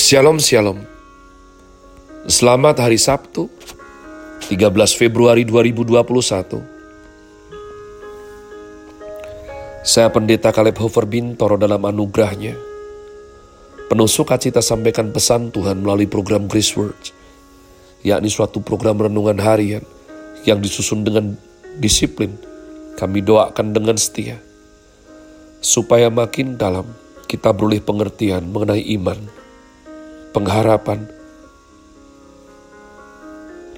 Shalom Shalom. Selamat hari Sabtu 13 Februari 2021 Saya Pendeta Kaleb Hofer Bintoro dalam anugerahnya. Penuh sukacita sampaikan pesan Tuhan melalui program Grace Words yakni suatu program renungan harian yang disusun dengan disiplin. Kami doakan dengan setia supaya makin dalam kita beroleh pengertian mengenai iman pengharapan,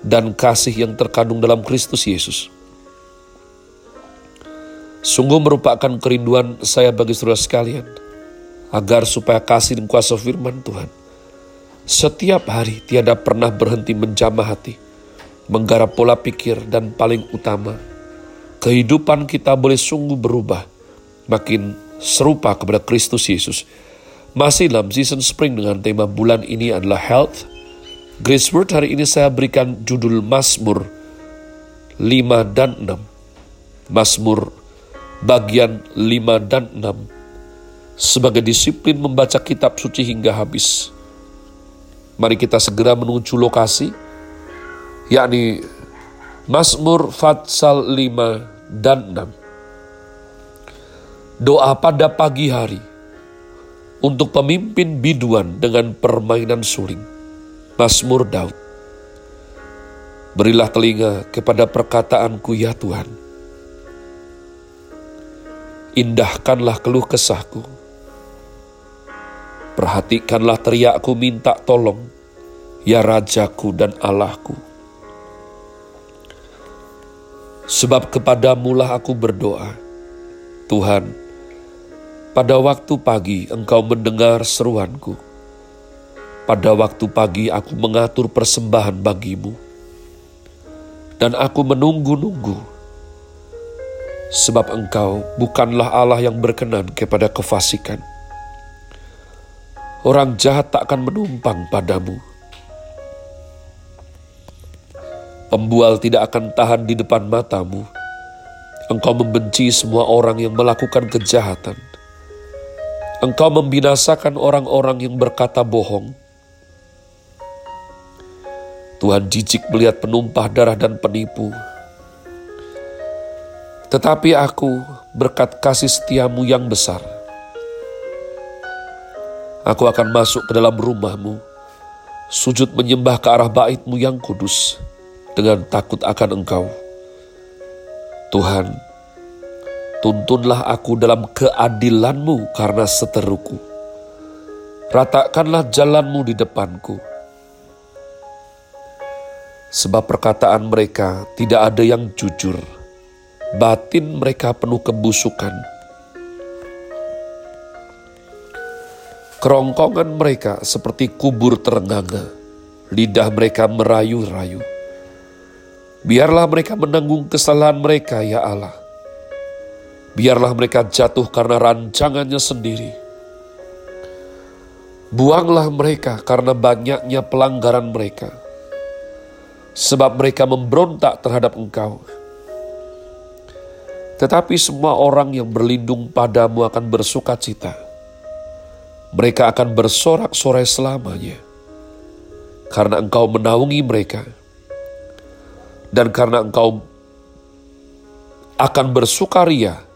dan kasih yang terkandung dalam Kristus Yesus. Sungguh merupakan kerinduan saya bagi saudara sekalian, agar supaya kasih dan kuasa firman Tuhan setiap hari tiada pernah berhenti menjamah hati, menggarap pola pikir dan paling utama, kehidupan kita boleh sungguh berubah, makin serupa kepada Kristus Yesus, masih dalam season spring dengan tema bulan ini adalah health. Grace Word hari ini saya berikan judul Mazmur 5 dan 6. Mazmur bagian 5 dan 6 sebagai disiplin membaca kitab suci hingga habis. Mari kita segera menuju lokasi, yakni Mazmur Fatsal 5 dan 6. Doa pada pagi hari untuk pemimpin biduan dengan permainan suling. Mazmur Daud. Berilah telinga kepada perkataanku ya Tuhan. Indahkanlah keluh kesahku. Perhatikanlah teriakku minta tolong, ya Rajaku dan Allahku. Sebab kepadamulah aku berdoa, Tuhan, pada waktu pagi engkau mendengar seruanku. Pada waktu pagi aku mengatur persembahan bagimu. Dan aku menunggu-nunggu. Sebab engkau bukanlah Allah yang berkenan kepada kefasikan. Orang jahat tak akan menumpang padamu. Pembual tidak akan tahan di depan matamu. Engkau membenci semua orang yang melakukan kejahatan Engkau membinasakan orang-orang yang berkata bohong. Tuhan jijik melihat penumpah darah dan penipu. Tetapi aku berkat kasih setiamu yang besar. Aku akan masuk ke dalam rumahmu, sujud menyembah ke arah baitmu yang kudus, dengan takut akan engkau. Tuhan, Tuntunlah aku dalam keadilanmu karena seteruku. Ratakanlah jalanmu di depanku. Sebab perkataan mereka tidak ada yang jujur. Batin mereka penuh kebusukan. Kerongkongan mereka seperti kubur terenganga. Lidah mereka merayu-rayu. Biarlah mereka menanggung kesalahan mereka, ya Allah Biarlah mereka jatuh karena rancangannya sendiri. Buanglah mereka karena banyaknya pelanggaran mereka. Sebab mereka memberontak terhadap engkau. Tetapi semua orang yang berlindung padamu akan bersuka cita. Mereka akan bersorak-sorai selamanya. Karena engkau menaungi mereka. Dan karena engkau akan bersukaria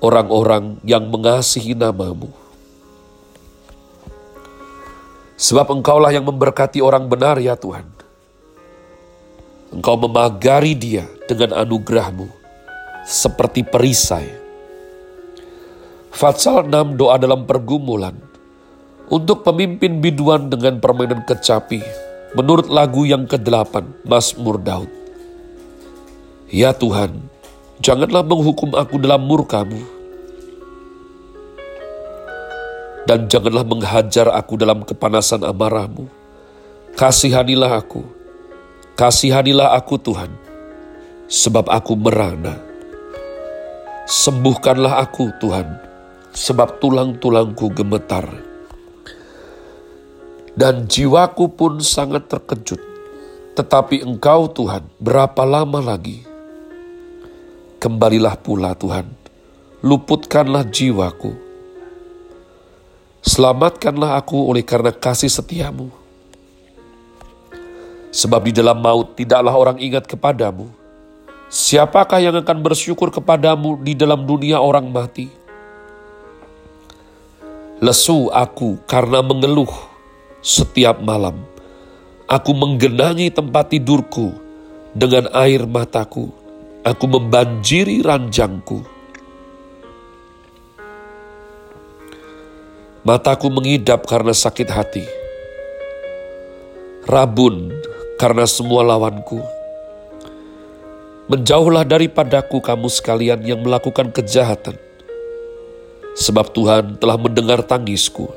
orang-orang yang mengasihi namamu. Sebab engkaulah yang memberkati orang benar ya Tuhan. Engkau memagari dia dengan anugerahmu seperti perisai. Fatsal 6 doa dalam pergumulan untuk pemimpin biduan dengan permainan kecapi menurut lagu yang ke-8 Mazmur Daud. Ya Tuhan, Janganlah menghukum aku dalam murkamu. Dan janganlah menghajar aku dalam kepanasan amarahmu. Kasihanilah aku. Kasihanilah aku Tuhan. Sebab aku merana. Sembuhkanlah aku Tuhan. Sebab tulang-tulangku gemetar. Dan jiwaku pun sangat terkejut. Tetapi engkau Tuhan berapa lama lagi? Kembalilah pula Tuhan, luputkanlah jiwaku. Selamatkanlah aku oleh karena kasih setiamu. Sebab di dalam maut tidaklah orang ingat kepadamu. Siapakah yang akan bersyukur kepadamu di dalam dunia orang mati? Lesu aku karena mengeluh setiap malam. Aku menggenangi tempat tidurku dengan air mataku. Aku membanjiri ranjangku. Mataku mengidap karena sakit hati. Rabun karena semua lawanku. Menjauhlah daripadaku kamu sekalian yang melakukan kejahatan. Sebab Tuhan telah mendengar tangisku.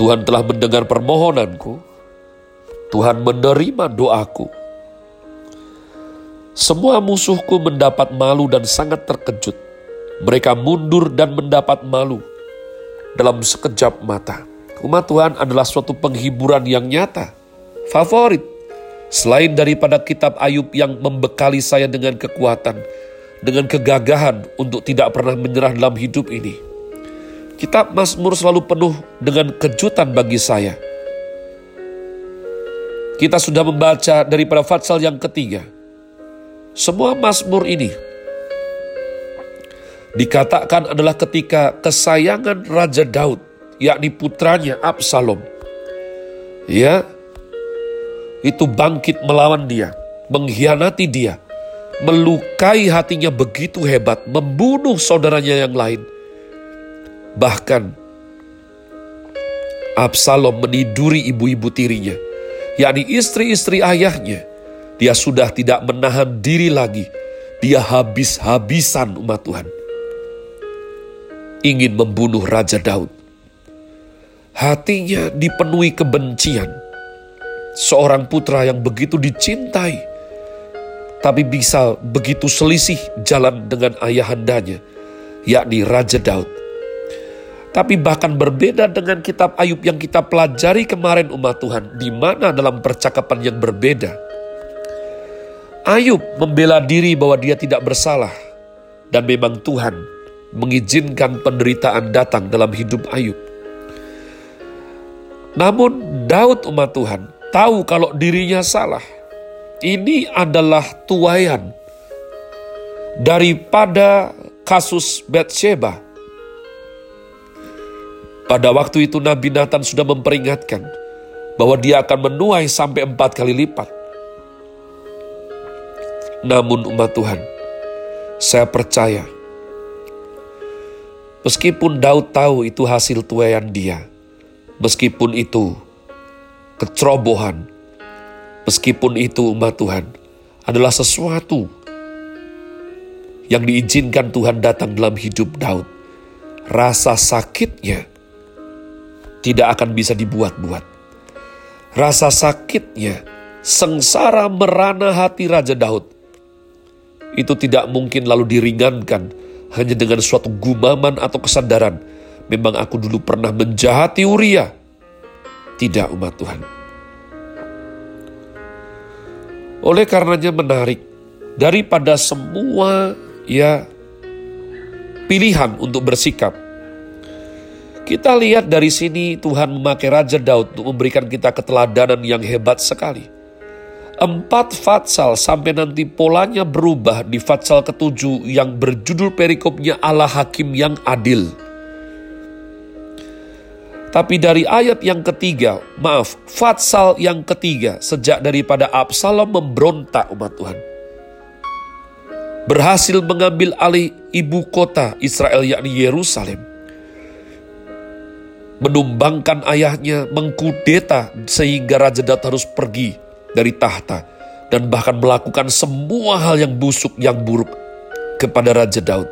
Tuhan telah mendengar permohonanku. Tuhan menerima doaku. Semua musuhku mendapat malu dan sangat terkejut. Mereka mundur dan mendapat malu dalam sekejap mata. Umat Tuhan adalah suatu penghiburan yang nyata, favorit. Selain daripada kitab Ayub yang membekali saya dengan kekuatan, dengan kegagahan untuk tidak pernah menyerah dalam hidup ini. Kitab Mazmur selalu penuh dengan kejutan bagi saya. Kita sudah membaca daripada Fatsal yang ketiga. Semua Mazmur ini dikatakan adalah ketika kesayangan Raja Daud, yakni putranya Absalom, ya, itu bangkit melawan dia, mengkhianati dia, melukai hatinya begitu hebat, membunuh saudaranya yang lain. Bahkan Absalom meniduri ibu-ibu tirinya, yakni istri-istri ayahnya. Dia sudah tidak menahan diri lagi. Dia habis-habisan umat Tuhan ingin membunuh Raja Daud. Hatinya dipenuhi kebencian. Seorang putra yang begitu dicintai, tapi bisa begitu selisih jalan dengan ayahandanya, yakni Raja Daud. Tapi bahkan berbeda dengan kitab Ayub yang kita pelajari kemarin umat Tuhan, di mana dalam percakapan yang berbeda. Ayub membela diri bahwa dia tidak bersalah, dan memang Tuhan mengizinkan penderitaan datang dalam hidup Ayub. Namun Daud umat Tuhan tahu kalau dirinya salah. Ini adalah tuayan daripada kasus Bathsheba. Pada waktu itu Nabi Nathan sudah memperingatkan bahwa dia akan menuai sampai empat kali lipat. Namun umat Tuhan, saya percaya Meskipun Daud tahu itu hasil tuayan dia, meskipun itu kecerobohan, meskipun itu umat Tuhan adalah sesuatu yang diizinkan Tuhan datang dalam hidup Daud, rasa sakitnya tidak akan bisa dibuat-buat. Rasa sakitnya, sengsara merana hati Raja Daud, itu tidak mungkin lalu diringankan hanya dengan suatu gumaman atau kesadaran, memang aku dulu pernah menjahati Uria. Tidak umat Tuhan. Oleh karenanya menarik, daripada semua ya pilihan untuk bersikap, kita lihat dari sini Tuhan memakai Raja Daud untuk memberikan kita keteladanan yang hebat sekali empat fatsal sampai nanti polanya berubah di fatsal ketujuh yang berjudul perikopnya Allah Hakim yang adil. Tapi dari ayat yang ketiga, maaf, fatsal yang ketiga, sejak daripada Absalom memberontak umat Tuhan. Berhasil mengambil alih ibu kota Israel yakni Yerusalem. Menumbangkan ayahnya, mengkudeta sehingga Raja Daud harus pergi dari tahta dan bahkan melakukan semua hal yang busuk, yang buruk kepada Raja Daud.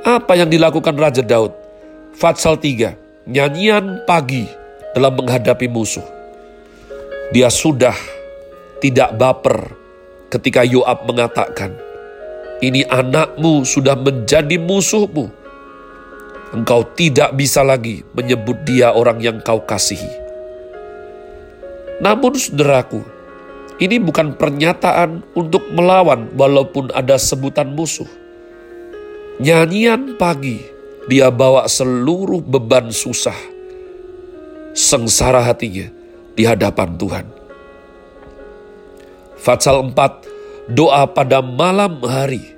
Apa yang dilakukan Raja Daud? Fatsal 3, nyanyian pagi dalam menghadapi musuh. Dia sudah tidak baper ketika Yoab mengatakan, ini anakmu sudah menjadi musuhmu. Engkau tidak bisa lagi menyebut dia orang yang kau kasihi. Namun saudaraku, ini bukan pernyataan untuk melawan walaupun ada sebutan musuh. Nyanyian pagi dia bawa seluruh beban susah, sengsara hatinya di hadapan Tuhan. Fatsal 4, doa pada malam hari.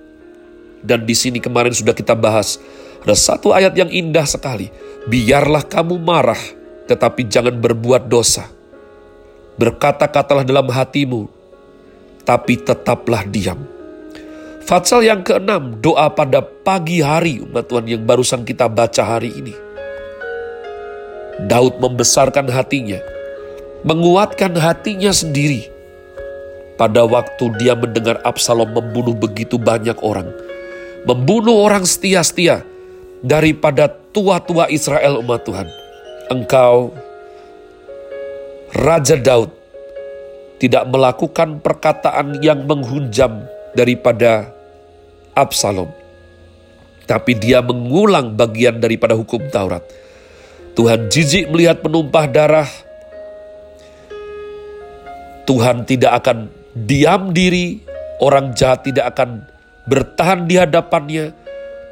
Dan di sini kemarin sudah kita bahas, ada satu ayat yang indah sekali. Biarlah kamu marah, tetapi jangan berbuat dosa. Berkata-katalah dalam hatimu, tapi tetaplah diam. Fatsal yang keenam, doa pada pagi hari umat Tuhan yang barusan kita baca hari ini. Daud membesarkan hatinya, menguatkan hatinya sendiri. Pada waktu dia mendengar Absalom membunuh begitu banyak orang, membunuh orang setia-setia daripada tua-tua Israel umat Tuhan. Engkau, Raja Daud, tidak melakukan perkataan yang menghunjam daripada Absalom. Tapi dia mengulang bagian daripada hukum Taurat. Tuhan jijik melihat penumpah darah. Tuhan tidak akan diam diri, orang jahat tidak akan bertahan di hadapannya,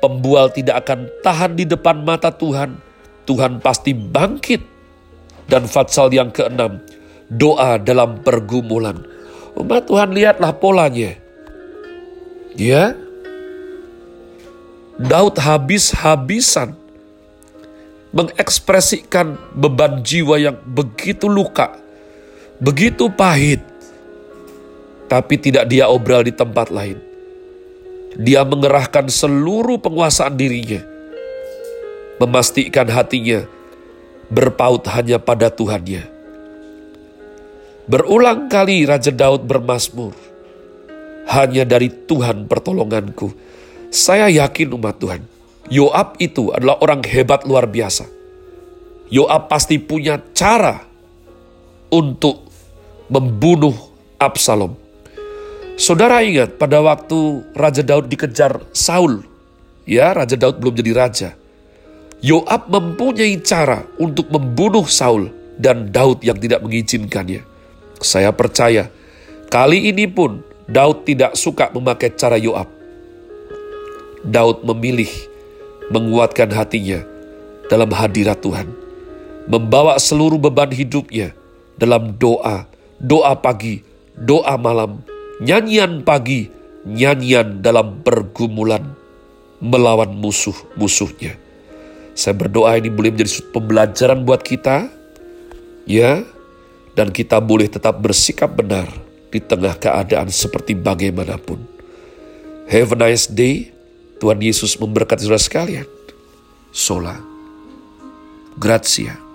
pembual tidak akan tahan di depan mata Tuhan. Tuhan pasti bangkit. Dan fatsal yang keenam, doa dalam pergumulan. Umat Tuhan lihatlah polanya. Ya, Daud habis-habisan mengekspresikan beban jiwa yang begitu luka, begitu pahit, tapi tidak dia obral di tempat lain. Dia mengerahkan seluruh penguasaan dirinya, memastikan hatinya berpaut hanya pada Tuhannya. Berulang kali Raja Daud bermasmur, hanya dari Tuhan pertolonganku. Saya yakin umat Tuhan, Yoab itu adalah orang hebat luar biasa. Yoab pasti punya cara untuk membunuh Absalom. Saudara ingat pada waktu Raja Daud dikejar Saul, ya Raja Daud belum jadi raja. Yoab mempunyai cara untuk membunuh Saul dan Daud yang tidak mengizinkannya. Saya percaya kali ini pun Daud tidak suka memakai cara Yoab. Daud memilih menguatkan hatinya dalam hadirat Tuhan, membawa seluruh beban hidupnya dalam doa, doa pagi, doa malam, nyanyian pagi, nyanyian dalam pergumulan melawan musuh-musuhnya. Saya berdoa ini boleh menjadi pembelajaran buat kita, ya, dan kita boleh tetap bersikap benar di tengah keadaan seperti bagaimanapun. Have a nice day. Tuhan Yesus memberkati saudara sekalian. Sola. Grazie.